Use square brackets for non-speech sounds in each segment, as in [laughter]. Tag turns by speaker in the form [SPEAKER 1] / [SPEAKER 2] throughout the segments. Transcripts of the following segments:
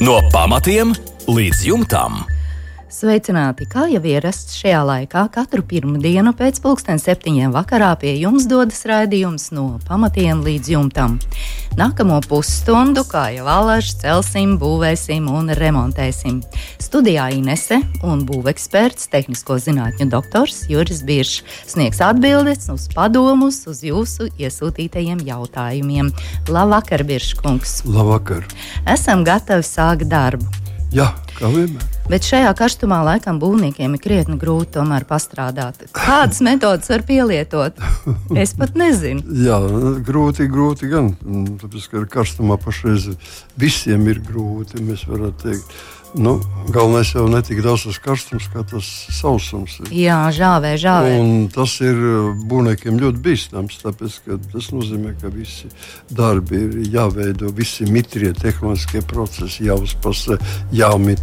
[SPEAKER 1] No pamatiem līdz jumtam.
[SPEAKER 2] Sveicināti! Kā jau ierasts šajā laikā, katru pirmdienu pēc pulksten septiņiem vakarā pie jums dodas raidījums no pamatiem līdz jumtam. Nākamo pusstundu, kā jau alaži, celsim, būvēsim un remontēsim. Studijā Inese un būveksperts, tehnisko zinātņu doktors Juris Biršs sniegs atbildes uz padomus uz jūsu iesūtītajiem jautājumiem. Labvakar, Birškungs!
[SPEAKER 3] Labvakar!
[SPEAKER 2] Esam gatavi sākt darbu!
[SPEAKER 3] Jā, vienmēr.
[SPEAKER 2] Bet šajā karstumā laikam būvniekiem ir krietni grūti tomēr pastrādāt. Kādas metodas var pielietot? Es pat nezinu.
[SPEAKER 3] Jā, grūti, grūti gan. Tāpēc, ka karstumā pašreiz visiem ir grūti. Mēs varētu teikt, Nu, galvenais jau ne tik daudz tas karstums, kā tas sausums. Ir.
[SPEAKER 2] Jā, žāvē, žāvē.
[SPEAKER 3] Un tas ir uh, būvniekiem ļoti bīstams, tāpēc tas nozīmē, ka visi darbi ir jāveido, visi mitrie tehnoloģiskie procesi jāuzpasē,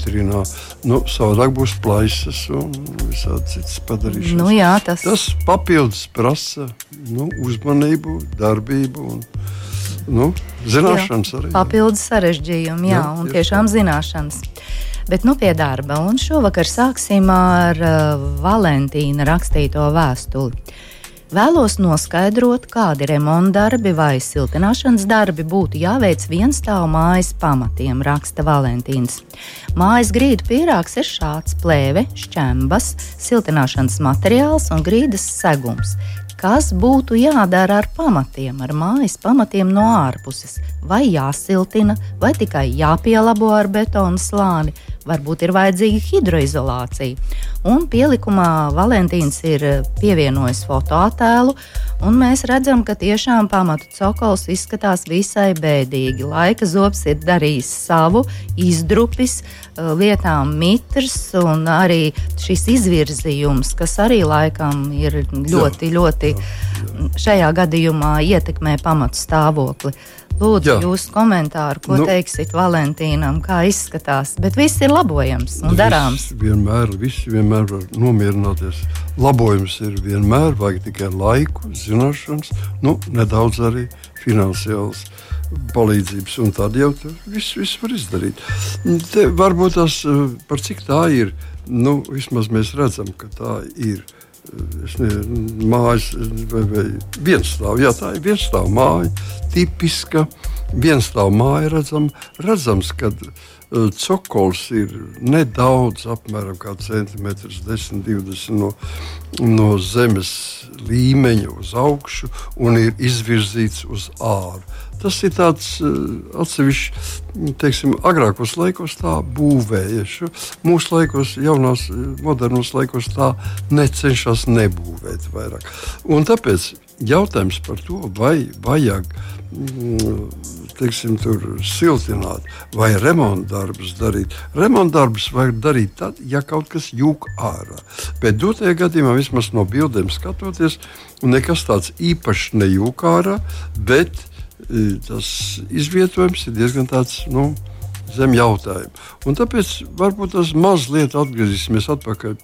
[SPEAKER 3] jāmitrina. Nu, savādāk būs plaisas un visādi citas padarīšanas.
[SPEAKER 2] Nu, jā, tas...
[SPEAKER 3] tas papildus prasa nu, uzmanību, darbību. Un, nu, zināšanas jā, arī.
[SPEAKER 2] Papildus sarežģījumi, jā, jā un tiešām tā. zināšanas. Bet nu pie darba, un šovakar sāksim ar uh, Valentīna rakstīto vēstuli. Vēlos noskaidrot, kādi remonta darbi vai siltināšanas darbi būtu jāveic vienstāvu mājas pamatiem, raksta Valentīns. Mājas grīdu pīrāgs ir šāds plēve, šķembas, siltināšanas materiāls un grīdas segums. Kas būtu jādara ar pamatiem, ar mājas pamatiem no ārpuses? Vai jāsiltina, vai tikai jāpielabo ar betona slāni? Varbūt ir vajadzīga hidroizolācija. Un pielikumā Valentīns ir pievienojis fotoattēlu, un mēs redzam, ka tiešām pamatu cokols izskatās visai bēdīgi. Laika zobs ir darījis savu, izdrupis, eh, vietām mitrs, un arī šis izvirzījums, kas arī laikam ir ļoti, ļoti šajā gadījumā ietekmē pamatu stāvokli. Lūdzu, Jā. jūsu komentāru, ko nu, teiksiet Valentīnam, kā izskatās. Bet viss ir labojams un darāms.
[SPEAKER 3] Viss vienmēr, visi vienmēr var nomierināties. Labojums ir vienmēr, vajag tikai laiku, zināšanas, nu, nedaudz arī finansiāls palīdzības, un tad jau viss, viss var izdarīt. Te varbūt tas, eh, par cik tā ir, nu, vismaz mēs redzam, ka tā ir nezinu, mājas vai vienstāv. Jā, tā ir vienstāv māja, tipiska vienstāv māja. Redzam, redzams, ka uh, cokols ir nedaudz, apmēram centimetrs, 10, 20 no, no zemes līmeņa uz augšu un ir izvirzīts uz āru. Tas ir tāds atsevišķs, teiksim, agrākos laikos tā būvēja. Mūsu laikos, jaunās, modernos laikos tā necenšas nebūvēt vairāk. Un tāpēc jautājums par to, vai vajag teiksim, siltināt vai remonta darbus darīt. Remonta darbus vajag darīt tad, ja kaut kas jūg ārā. Bet dotajā gadījumā, vismaz no bildēm skatoties, nekas tāds īpašs nejūg ārā, bet tas izvietojums ir diezgan tāds. Nu, Zem jautājuma. Un tāpēc varbūt tas mazliet atgriezīsimies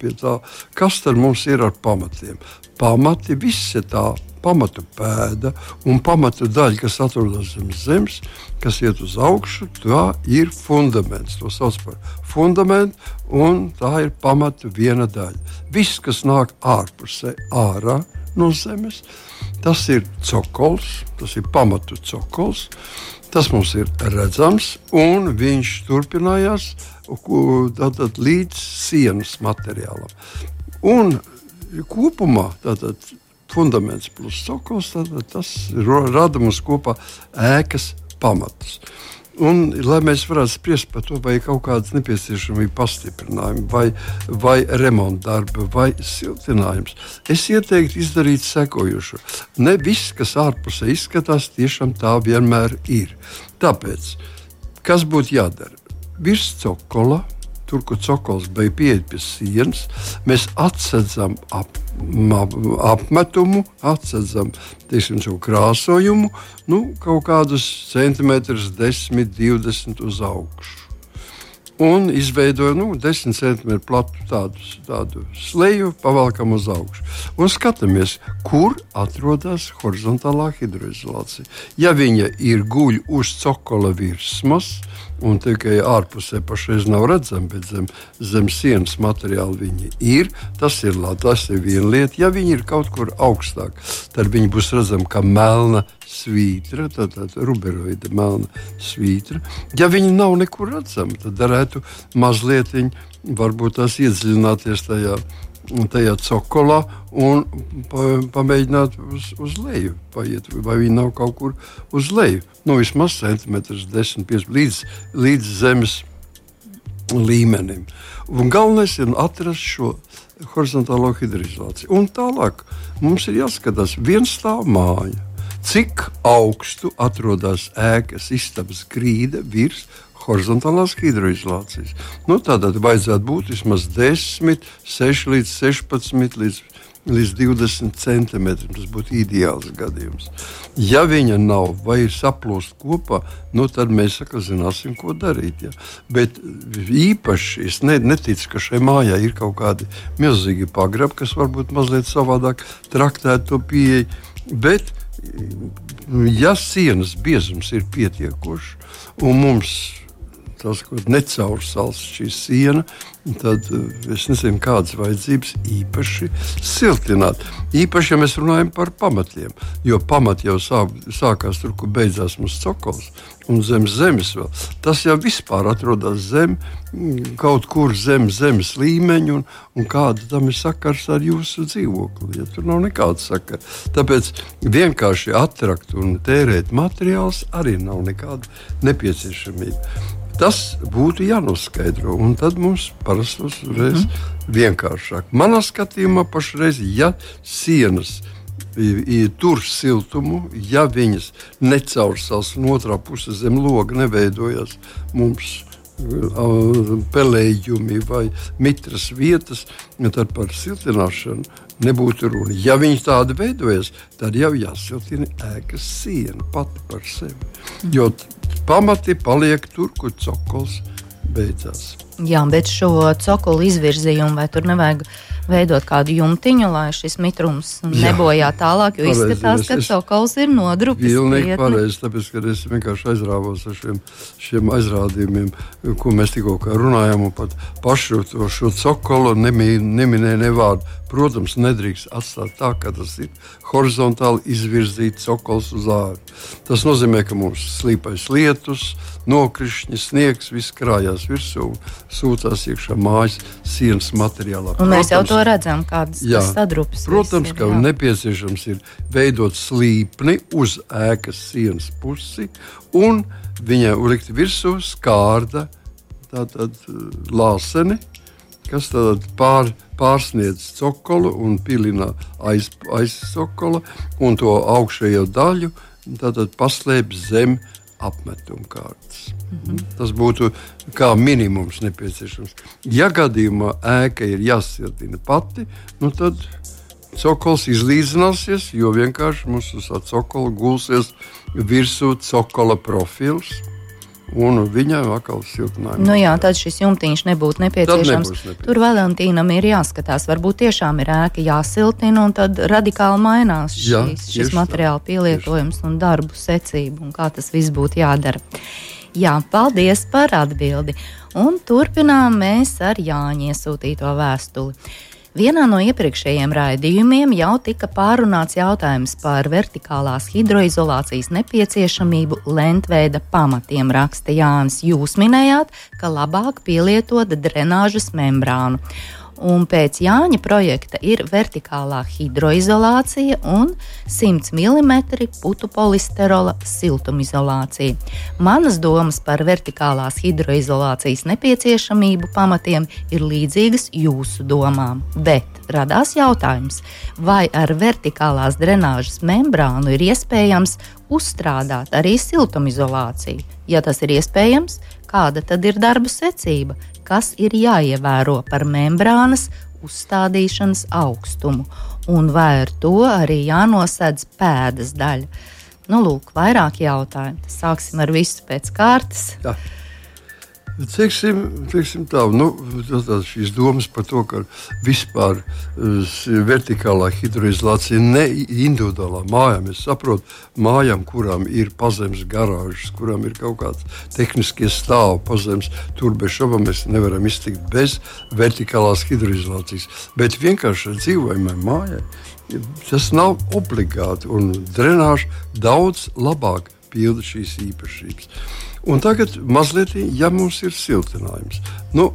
[SPEAKER 3] pie tā, kas mums ir ar pamatiem. Pamati, viss ir tā pamatu pēda un pamatu daļa, kas atrodas zem zemes, kas iet uz augšu, tā ir fundaments. To sauc par fundamentu, un tā ir pamatu viena daļa. Viss, kas nāk ārpusē, ārā no zemes, Tas ir cokols, tas ir pamatu cokols. Tas mums ir redzams, un viņš turpinājās tātad, līdz sienas materiālam. Un kopumā tātad, fundaments plus cokols, tātad, tas rada mums kopā ēkas pamatus. Un, lai mēs varētu spriest par to, vai ir kaut kādas nepieciešamības pastiprinājumi, vai, vai remonta darbi, vai siltinājums, es ieteiktu izdarīt sekojošo. Ne viss, kas ārpusē izskatās, tiešām tā vienmēr ir. Tāpēc, kas būtu jādara? Virs cokola tur, kur cokols bija pieeja pie sienas, mēs atsedzam ap, ap, apmetumu, atsedzam teiksim, šo krāsojumu, nu, kaut kādus centimetrus, 10, 20 uz augšu. Un izveidoja nu, 10 centimetru platu tādu, tādu sleju, pavalkam uz augšu. Un skatāmies, kur atrodas horizontālā hidroizolācija. Ja viņa ir guļ uz cokola virsmas, un tikai ārpusē pašreiz nav redzami, bet zem, zem sienas materiāli viņi ir. Tas ir tas ir viena lieta. Ja viņi ir kaut kur augstāk, tad viņi būs redzami kā melna svītra, tātad ruberoida melna svītra. Ja viņi nav nekur redzami, tad varētu mazliet viņi, varbūt tās iedziļināties tajā tajā cokolā un pa, pamēģināt uz, uz leju paiet, vai viņi nav kaut kur uz leju. Nu, vismaz centimetrus, 10, 15 līdz, līdz zemes līmenim. Un galvenais ir atrast šo horizontālo hidroizolāciju. Un tālāk mums ir jāskatās, viens stāv māja. Cik augstu atrodas ēkas istabas grīda virs horizontālās hidroizolācijas. Nu, Tādēļ vajadzētu būt vismaz 10, 6 līdz 16 līdz, līdz 20 centimetriem. Tas būtu ideāls gadījums. Ja viņa nav vai ir saplūst kopā, nu, tad mēs saka, zināsim, ko darīt. Ja. Bet īpaši es ne, neticu, ka šai mājai ir kaut kādi milzīgi pagrabi, kas varbūt mazliet savādāk traktētu to pieeju. Bet, ja sienas biezums ir pietiekošs un mums tas, ko necaursals šī siena, tad eh, es nezinu, kādas vajadzības īpaši siltināt. Īpaši, ja mēs runājam par pamatiem, jo pamat jau sāk, sākās tur, kur beidzās mūsu cokols. Un zem zemes vēl. Tas jau vispār atrodas zem, mm, kaut kur zem zemes līmeņa, un, un kāda tam ir sakars ar jūsu dzīvokli. Ja tur nav nekāda sakara. Tāpēc vienkārši attrakt un tērēt materiālus arī nav nekāda nepieciešamība. Tas būtu jānoskaidro, un tad mums parasti uzreiz mm. vienkāršāk. Manā skatījumā, pašreiz, ja sienas tur siltumu, ja viņas necaursās un otrā puse zem loga neveidojas mums pelējumi vai mitras vietas, tad par siltināšanu nebūtu runa. Ja viņi tādi veidojas, tad jau jāsiltina ēkas siena pati par sevi. Jo pamati paliek tur, kur cokols beidzās.
[SPEAKER 2] Jā, bet šo cokolu izvirzījumu vai tur nevajag veidot kādu jumtiņu, lai šis mitrums nebojā tālāk, jo pareizi, izskatās, ka cokols ir nodrupis.
[SPEAKER 3] Pilnīgi pareizi, tāpēc, ka es vienkārši aizrāvos ar šiem, šiem aizrādījumiem, ko mēs tikko runājām, un pat pašu to šo cokolu neminēja nevārdu. Protams, nedrīkst atstāt tā, ka tas ir horizontāli izvirzīts cokols uz ārā. Tas nozīmē, ka mums slīpais lietus, nokrišņi, sniegs, viss krājās virsū sūtās iekšā mājas sienas materiālā.
[SPEAKER 2] Un mēs jau to redzam, kādas sadrupes.
[SPEAKER 3] Protams, ir, ka jā. nepieciešams ir veidot slīpni uz ēkas sienas pusi un viņai likt virsū skārda tātad lāseni, kas tad pār, pārsniedz cokolu un pilina aiz, aiz cokola un to augšējo daļu paslēp zem apmetuma kārtas. Mm -hmm. Tas būtu kā minimums nepieciešams. Ja gadījumā ēka ir jāsildina pati, nu tad cokols izlīdzināsies, jo vienkārši mums uz cokola gulsies virsū cokola profils un viņai atkal siltinājums.
[SPEAKER 2] Nu jā, tad šis jumtiņš nebūtu nepieciešams. nepieciešams. Tur Valentīnam ir jāskatās, varbūt tiešām ir ēka jāsiltina, un tad radikāli mainās šīs, jā, šis materiāla pielietojums un darbu secība, un kā tas viss būtu jādara. Jā, paldies par atbildi. Un turpinām mēs ar Jāņa iesūtīto vēstuli. Vienā no iepriekšējiem raidījumiem jau tika pārunāts jautājums par vertikālās hidroizolācijas nepieciešamību lentveida pamatiem, raksta Jānis. Jūs minējāt, ka labāk pielietot drenāžas membrānu un pēc Jāņa projekta ir vertikālā hidroizolācija un 100 mm putu polisterola siltumizolācija. Manas domas par vertikālās hidroizolācijas nepieciešamību pamatiem ir līdzīgas jūsu domām, bet radās jautājums, vai ar vertikālās drenāžas membrānu ir iespējams uzstrādāt arī siltumizolāciju. Ja tas ir iespējams, kāda tad ir darba secība, kas ir jāievēro par membrānas uzstādīšanas augstumu, un vai ar to arī jānosedz pēdas daļa. Nu, lūk, vairāk jautājumu. Sāksim ar visu pēc kārtas.
[SPEAKER 3] Jā. Teiksim, teiksim tā, nu, šīs domas par to, ka vispār vertikālā hidroizolācija ne individuālā mājām. Es saprotu, mājām, kurām ir pazemes garāžas, kurām ir kaut kāds tehniskie stāvi pazemes, tur bez šaubām mēs nevaram iztikt bez vertikālās hidroizolācijas. Bet vienkārši dzīvojamai mājai tas nav obligāti un drenāža daudz labāk pilda šīs īpašības. Un tagad mazliet, ja mums ir siltinājums, nu,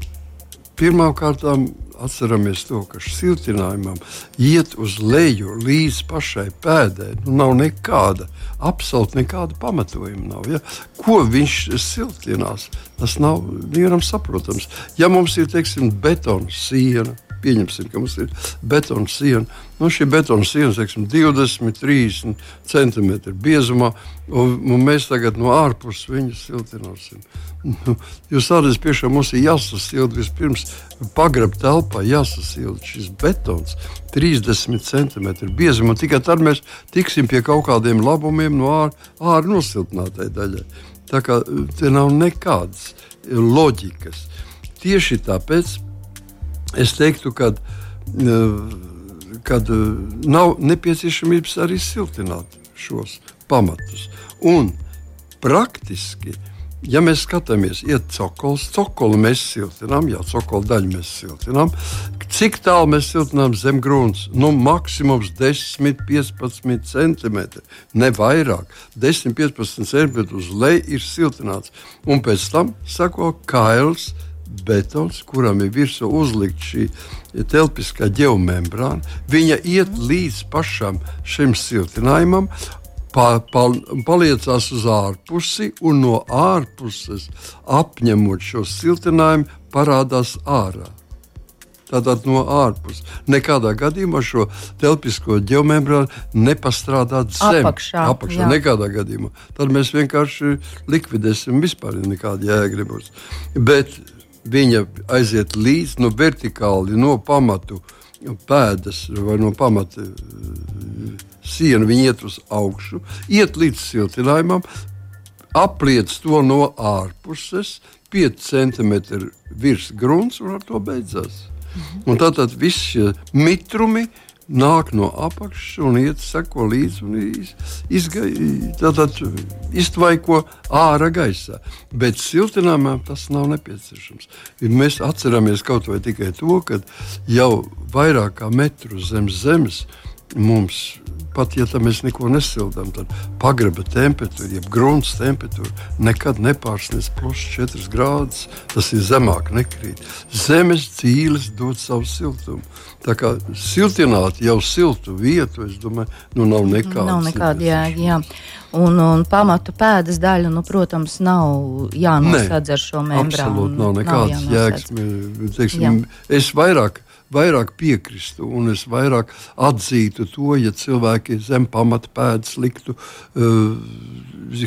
[SPEAKER 3] pirmkārt, atceramies to, ka siltinājumam iet uz leju līdz pašai pēdai. Nu, nav nekāda, absolūti nekāda pamatojuma. Nav, ja? Ko viņš siltinās, tas nav vienam saprotams. Ja mums ir teiksim, betona siena, pieņemsim, ka mums ir betona siena. Nu, šī betona siena ir 20, 30 centimetri biezumā, un, un mēs tagad no ārpuses viņu siltināsim. Nu, jūs redzat, priekšā mums ir jāsasilda vispirms pagrabā telpā, jāsasilda šis betons 30 centimetri biezumā. Tikai tad mēs tiksim pie kaut kādiem labumiem no ārā ār nosiltinātai daļai. Tā kā te nav nekādas loģikas. Tieši tāpēc es teiktu, ka kad nav nepieciešamības arī siltināt šos pamatus. Un praktiski, ja mēs skatāmies, iet cokols, cokolu mēs siltinām, jā, cokola daļu mēs siltinām. Cik tālu mēs siltinām zem grunts? Nu, maksimums 10, 15 centimetri, ne vairāk. 10, 15 centimetri uz leju ir siltināts. Un pēc tam sako kails, betons, kuram ir virsū uzlikta šī telpiskā geomembrāna. Viņa iet līdz pašam šim siltinājumam, pa, pa, paliecās uz ārpusi, un no ārpuses apņemot šo siltinājumu, parādās ārā. Tātad no ārpuses. Nekādā gadījumā šo telpisko geomembrānu nepastrādāt zem
[SPEAKER 2] apakšā.
[SPEAKER 3] apakšā nekādā gadījumā. Tad mēs vienkārši likvidēsim vispār nekādu jēgu. Bet viņa aiziet līdz no vertikāli, no pamatu pēdas vai no pamata eh, siena, viņa iet uz augšu, iet līdz siltinājumam, apliec to no ārpuses, 5 centimetri virs grunts un ar to beidzās. Mhm. Un tātad viss šie mitrumi nāk no apakšas un iet seko līdzi un iztvaiko ārā gaisā. Bet siltinājumam tas nav nepieciešams. Mēs atceramies kaut vai tikai to, ka jau vairāk kā metru zem zemes mums pat ja mēs neko nesildām, tad pagraba temperatūra, jeb grunts temperatūra nekad nepārsniedz plus 4 grādus. Tas ir zemāk, nekrīt. Zemes dzīves dod savu siltumu. Tā kā siltināt jau siltu vietu, es domāju, nu nav nekāda.
[SPEAKER 2] Nav nekāda jēga. Un, un pamatu pēdas daļa, nu, protams, nav jānoslēdz ar šo membrānu.
[SPEAKER 3] Absolūti nav nekādas jēgas. Teiksim, es vairāk vairāk piekristu un es vairāk atzītu to, ja cilvēki zem pamata pēdas liktu uh,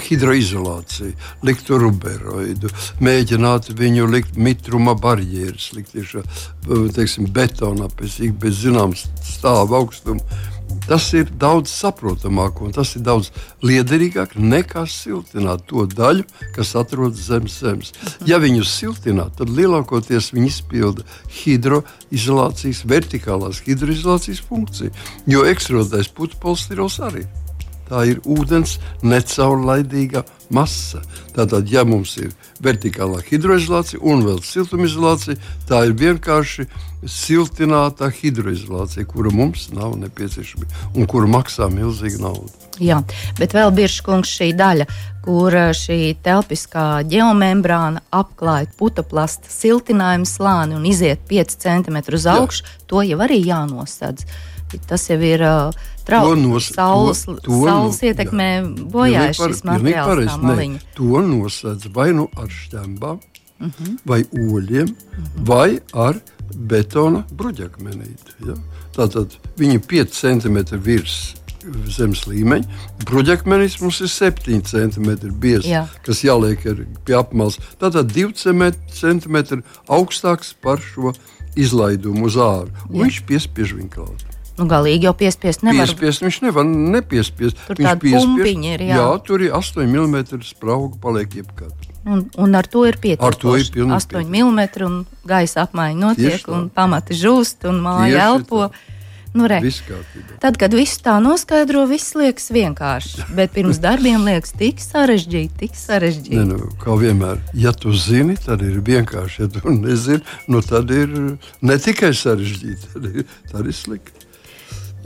[SPEAKER 3] hidroizolāciju, liktu ruberoidu, mēģinātu viņu likt mitruma barjeras, likt tieši uh, teiksim, betonā pēc, bez zināmas stāva augstuma Tas ir daudz saprotamāk un tas ir daudz liederīgāk nekā siltināt to daļu, kas atrodas zem zemes. Ja viņu siltināt, tad lielākoties viņi izpilda hidroizolācijas, vertikālās hidroizolācijas funkciju, jo ekstrudētais putekļs arī ir. Tā ir ūdens necaurlaidīga masa. Tātad, ja mums ir vertikālā hidroizolācija un vēl siltumizolācija, tā ir vienkārši siltināta hidroizolācija, kura mums nav nepieciešama un kura maksā milzīgu naudu.
[SPEAKER 2] Jā, bet vēl bieži kungs šī daļa, kur šī telpiskā geomembrāna apklāj putekļa siltinājumu slāni un iziet 5 cm uz augšu, Jā. to jau arī jānosedz. Tas jau ir uh, trauks. Saules, to, to, saules ietekmē bojāja šis materiāls.
[SPEAKER 3] Ne, to nosedz vai nu ar šķembām, uh mhm. -huh. vai oļiem, uh mhm. -huh. vai ar betona bruģakmenīti. Ja? Tātad viņi 5 cm virs zemes līmeņa. Bruģakmenis mums ir 7 cm biezs, Jā. kas jāliek pie apmales. Tātad 2 cm augstāks par šo izlaidumu uz ārā. Viņš piespiež viņu klāt.
[SPEAKER 2] Nu, galīgi jau piespiest nevar.
[SPEAKER 3] Piespiest viņš nevar nepiespiest.
[SPEAKER 2] Tur
[SPEAKER 3] viņš
[SPEAKER 2] pumpiņa ir, jā.
[SPEAKER 3] jā, tur ir 8 mm sprauga paliek jebkad.
[SPEAKER 2] Un, un ar to ir pietiekami.
[SPEAKER 3] Ar to ir pilnīgi
[SPEAKER 2] 8 mm un gaisa apmaiņa notiek, un pamati žūst, un māja elpo.
[SPEAKER 3] tā.
[SPEAKER 2] Nu, re. Tad, kad viss tā noskaidro, viss liekas vienkārši. [laughs] Bet pirms darbiem liekas tik sarežģīti, tik
[SPEAKER 3] Ne,
[SPEAKER 2] sarežģīti.
[SPEAKER 3] nu, kā vienmēr, ja tu zini, tad ir vienkārši. Ja tu nezini, nu, tad ir ne tikai sarežģīti, tad ir, tad ir slikti.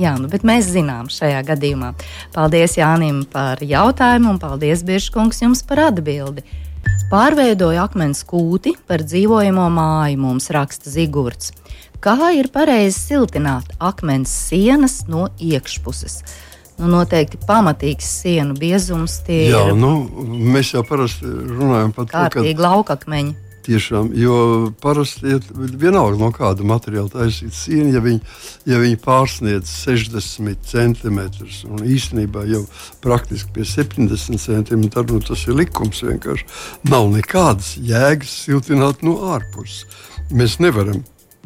[SPEAKER 2] Jā, nu, bet mēs zinām šajā gadījumā. Paldies Jānim par jautājumu, un paldies Biržkungs jums par atbildi. Pārveidoju akmens kūti par dzīvojamo māju, mums raksta Zigurds. Kā ir pareizi siltināt akmens sienas no iekšpuses? Nu, noteikti pamatīgs sienu biezums,
[SPEAKER 3] Jā,
[SPEAKER 2] ir
[SPEAKER 3] nu, mēs jau parasti runājam par to, ka
[SPEAKER 2] kārtīgi laukakmeņi.
[SPEAKER 3] Tiešām, jo parasti ir vienalga no kāda materiāla taisīt sienu, ja viņi, ja viņi pārsniedz 60 centimetrus un īstenībā jau praktiski pie 70 centimetriem, tad nu, tas ir likums vienkārši. Nav nekādas jēgas siltināt no ārpuses. Mēs nevaram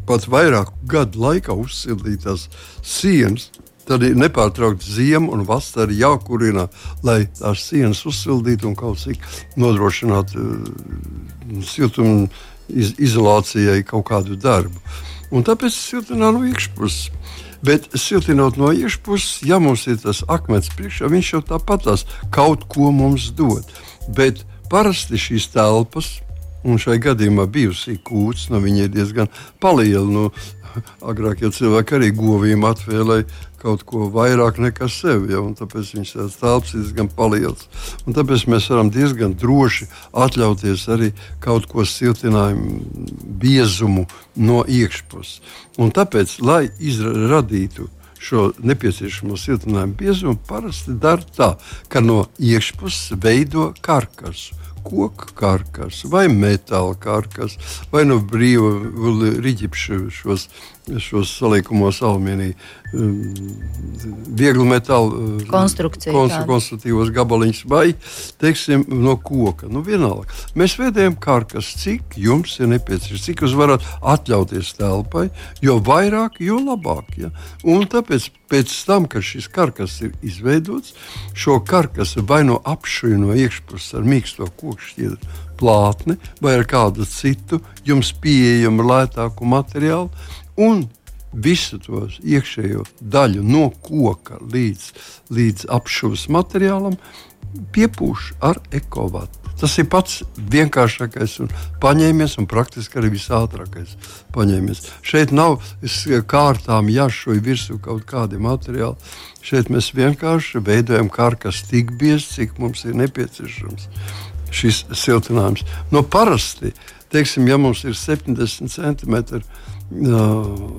[SPEAKER 3] pat vairāk gadu laikā uzsildīt tās sienas. Tad ir nepārtraukti ziema un vasara jākurina, lai tās sienas uzsildītu un kaut cik nodrošinātu uh, siltumu iz, izolācijai kaut kādu darbu. Un tāpēc siltinā no iekšpuses. Bet siltinot no iekšpuses, ja mums ir tas akmens priekšā, viņš jau tāpat tās kaut ko mums dod. Bet parasti šīs telpas, un šai gadījumā bijusī kūts, nu, viņa ir diezgan liela. Nu, agrāk jau cilvēki arī govīm atvēlēja kaut ko vairāk nekā sevi, ja, tāpēc viņš tāds telpas ir diezgan liels. Un tāpēc mēs varam diezgan droši atļauties arī kaut ko siltinājumu biezumu no iekšpuses. Un tāpēc, lai izradītu šo nepieciešamo siltinājumu biezumu, parasti dara tā, ka no iekšpuses veido karkasu koku karkas, vai metāla karkas, vai no brīva rīķipša šos, šos salīkumos alumīnija,
[SPEAKER 2] Konstrukcija
[SPEAKER 3] konstru,
[SPEAKER 2] tāda.
[SPEAKER 3] konstruktīvos gabaliņus, vai teiksim, no koka. Nu, vienalga. Mēs veidojam karkas, cik jums ir nepieciešams, cik jūs varat atļauties telpai, jo vairāk, jo labāk. Ja? Un tāpēc pēc tam, kad šis karkas ir izveidots, šo karkasu vai no apšuja no iekšpuses ar mīksto kokšķietu plātni vai ar kādu citu jums pieejamu lētāku materiālu. Un visu to iekšējo daļu no koka līdz, līdz apšuves materiālam piepūš ar ekovatu. Tas ir pats vienkāršākais un paņēmies, un praktiski arī visātrākais paņēmies. Šeit nav kārtām jāšoja virsū kaut kādi materiāli. Šeit mēs vienkārši veidojam karkas tik biezi, cik mums ir nepieciešams šis siltinājums. No parasti, teiksim, ja mums ir 70 centimetri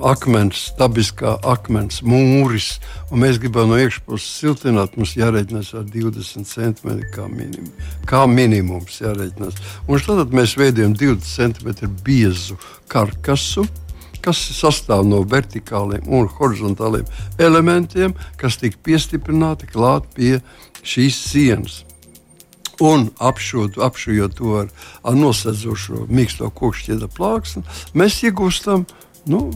[SPEAKER 3] akmens, dabiskā akmens mūris, un mēs gribam no iekšpuses siltināt, mums jārēķinās ar 20 centimetriem kā, minim, kā minimums. Jārēķinās. Un tad mēs veidojam 20 centimetru biezu karkasu. Kas sastāv no vertikāliem un horizontāliem elementiem, kas tika piestiprināti klāt pie šīs sienas. Un apšot, apšujot to ar, ar nosedzošo mīksto kokšķieda plāksni, mēs iegūstam nu,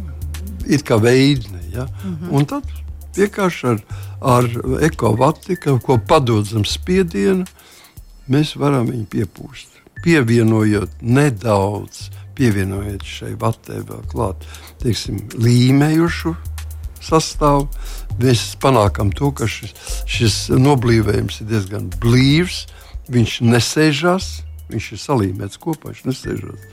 [SPEAKER 3] it kā veidni. Ja? Mm -hmm. Un tad vienkārši ar, ar ekovatiku, ko padod zem spiediena, mēs varam viņu piepūst. Pievienojot nedaudz, pievienojot šai vatē vēl klāt, teiksim, līmējušu sastāvu. Mēs panākam to, ka šis, šis noblīvējums ir diezgan blīvs. Viņš nesēžas, viņš ir salīmēts kopā, viņš nesēžas.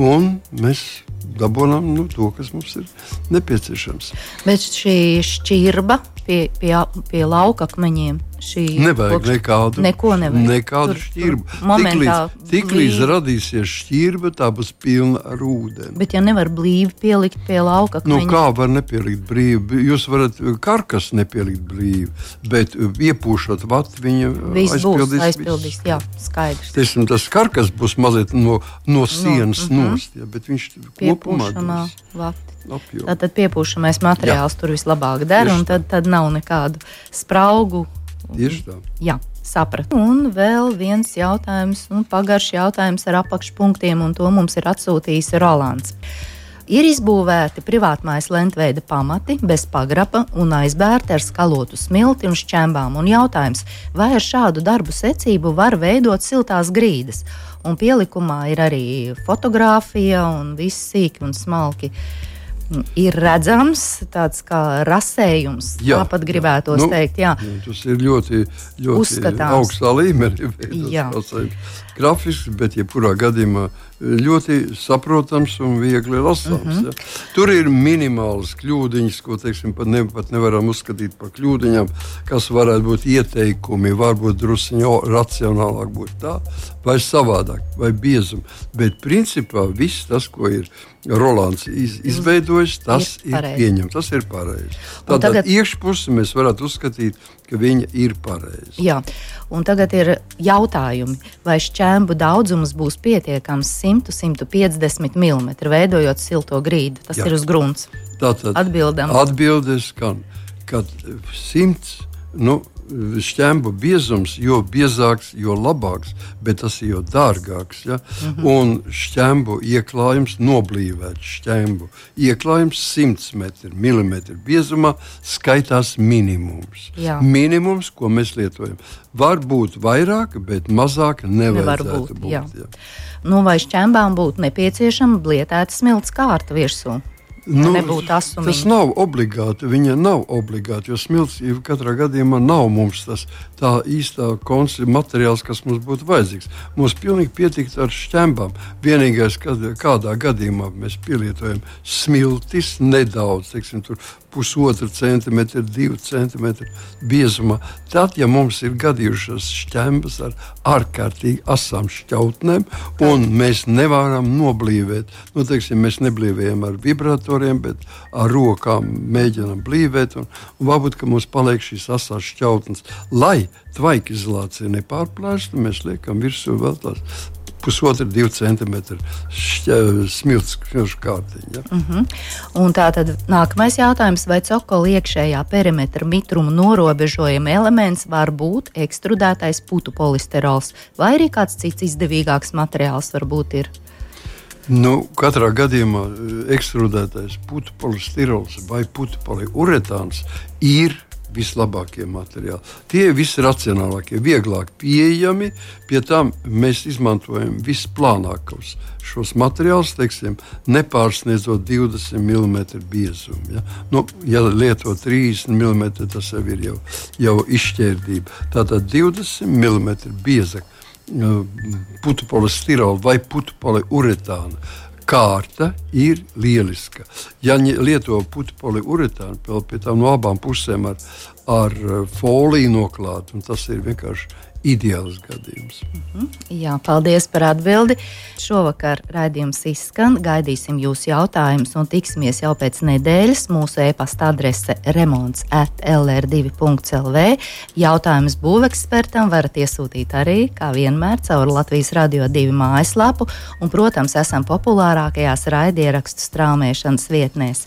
[SPEAKER 3] Un mēs dabūjām nu, to, kas mums ir nepieciešams.
[SPEAKER 2] Bet šī šķirba pie, pie, pie lauka akmeņiem. šī
[SPEAKER 3] Nevajag
[SPEAKER 2] kokšķa-
[SPEAKER 3] nekādu,
[SPEAKER 2] Neko nevajag.
[SPEAKER 3] nekādu
[SPEAKER 2] Tur-
[SPEAKER 3] šķirbu.
[SPEAKER 2] tur momentā
[SPEAKER 3] Tiklīdz, tiklīdz
[SPEAKER 2] blīvi.
[SPEAKER 3] radīsies šķirba, tā būs pilna ar ūdeni.
[SPEAKER 2] Bet, ja nevar blīvi pielikt pie lauka
[SPEAKER 3] Nu, kā var nepielikt brīvi? Jūs varat karkas nepielikt brīvi, bet iepūšot vatu, viņa
[SPEAKER 2] viss būs
[SPEAKER 3] aizpildīs.
[SPEAKER 2] aizpildīs.
[SPEAKER 3] visu.
[SPEAKER 2] Jā, skaidrs.
[SPEAKER 3] Teiksim, tas karkas būs mazliet no, no sienas no, nost, ja, bet viņš kopumā
[SPEAKER 2] Piepūšamā
[SPEAKER 3] apjomu.
[SPEAKER 2] Tātad piepūšamais materiāls Jā. tur vislabāk der,
[SPEAKER 3] Tieši
[SPEAKER 2] un tad, tad nav nekādu spraugu.
[SPEAKER 3] Tieši tā.
[SPEAKER 2] Jā, sapratu. Un vēl viens jautājums, nu, pagaršs jautājums ar apakšpunktiem, un to mums ir atsūtījis Rolands. Ir izbūvēti privātmājas lentveida pamati bez pagraba un aizbērti ar skalotu smilti un šķembām. Un jautājums, vai ar šādu darbu secību var veidot siltās grīdas? Un pielikumā ir arī fotografija un viss sīki un smalki. Ir redzams tāds kā rasējums. Jā, tāpat gribētu nu, teikt, jā.
[SPEAKER 3] jā. Tas ir ļoti, ļoti Uzskatāms. augstā līmenī. [laughs] Grafisks, bet jebkurā gadījumā ļoti saprotams un viegli lasāms. Mm -hmm. ja. Tur ir minimālas kļūdiņas, ko teiksim, pat, ne, pat nevaram uzskatīt par kļūdiņām, kas varētu būt ieteikumi, varbūt druskuļi racionālāk būt tā, vai savādāk, vai biezumā. Bet principā viss tas, ko ir Rolands iz, izveidojis, tas ir, ir pieņemts, tas ir pareizi. Tātad tagad... iekšpusi mēs varētu uzskatīt, ka viņa ir pareiza.
[SPEAKER 2] Jā, un tagad ir jautājumi, vai šķēmu daudzums būs pietiekams 100-150 mm, veidojot silto grīdu. Tas Jā. ir uz grunts.
[SPEAKER 3] Tātad atbildes skan, kad 100 nu, šķembu biezums, jo biezāks, jo labāks, bet tas ir jo dārgāks. Ja? Mm -hmm. Un šķembu ieklājums, noblīvēts šķembu ieklājums 100 mm biezumā skaitās minimums. Jā. Minimums, ko mēs lietojam. Var būt vairāk, bet mazāk Nevar būt. būt jā. Jā.
[SPEAKER 2] Nu, vai šķembām būtu nepieciešama blietēta smilts kārta virsū? Nu,
[SPEAKER 3] tas nav obligāti. Viņa nav obligāti, jo smilts katrā gadījumā nav mums tas tā īstā materiāls, kas mums būtu vajadzīgs. Mums pilnīgi pietikt ar šķembām. Vienīgais, kad kādā gadījumā mēs pielietojam smiltis nedaudz, teiksim, pusotra centimetra, divu centimetru biezumā. Tad, ja mums ir gadījušās šķembas ar ārkārtīgi asām šķautnēm, un mēs nevaram noblīvēt, nu, teiksim, mēs neblīvējam ar vibratoriem, bet ar rokām mēģinam blīvēt, un, un varbūt mums paliek šīs asās šķautnes. Lai tvaika izolācija nepārplēsta, mēs liekam virsū vēl tās pusotra, divi centimetri smilts kārtiņa. Ja?
[SPEAKER 2] Uh -huh. Un tā tad nākamais jautājums, vai cokola iekšējā perimetra mitrumu norobežojuma elements var būt ekstrudētais putu polisterols vai arī kāds cits izdevīgāks materiāls varbūt ir?
[SPEAKER 3] Nu, katrā gadījumā eh, ekstrudētais polistirols vai putu poliuretāns ir vislabākie materiāli. Tie ir visracionālākie, vieglāk pieejami. Pie tam mēs izmantojam visplānākos šos materiālus, teiksim, nepārsniedzot 20 mm biezumu. Ja, nu, ja lieto 30 mm, tas jau ir jau, jau izšķērdība. Tātad 20 mm putu polistirola vai putu poliuretāna kārta ir lieliska. Ja lieto putu poliuretānu, vēl pie tam no abām pusēm ar, ar eh, foliju noklāt, tas ir vienkārši ideāls gadījums. Mm
[SPEAKER 2] -hmm. Jā, paldies par atbildi. Šovakar raidījums izskan. Gaidīsim jūsu jautājumus un tiksimies jau pēc nedēļas. Mūsu e-pasta adrese remonds at lr2.lv. Jautājumus būvekspertam varat iesūtīt arī, kā vienmēr, caur Latvijas radio divu mājaslapu un, protams, esam populārākajās raidierakstu straumēšanas vietnēs.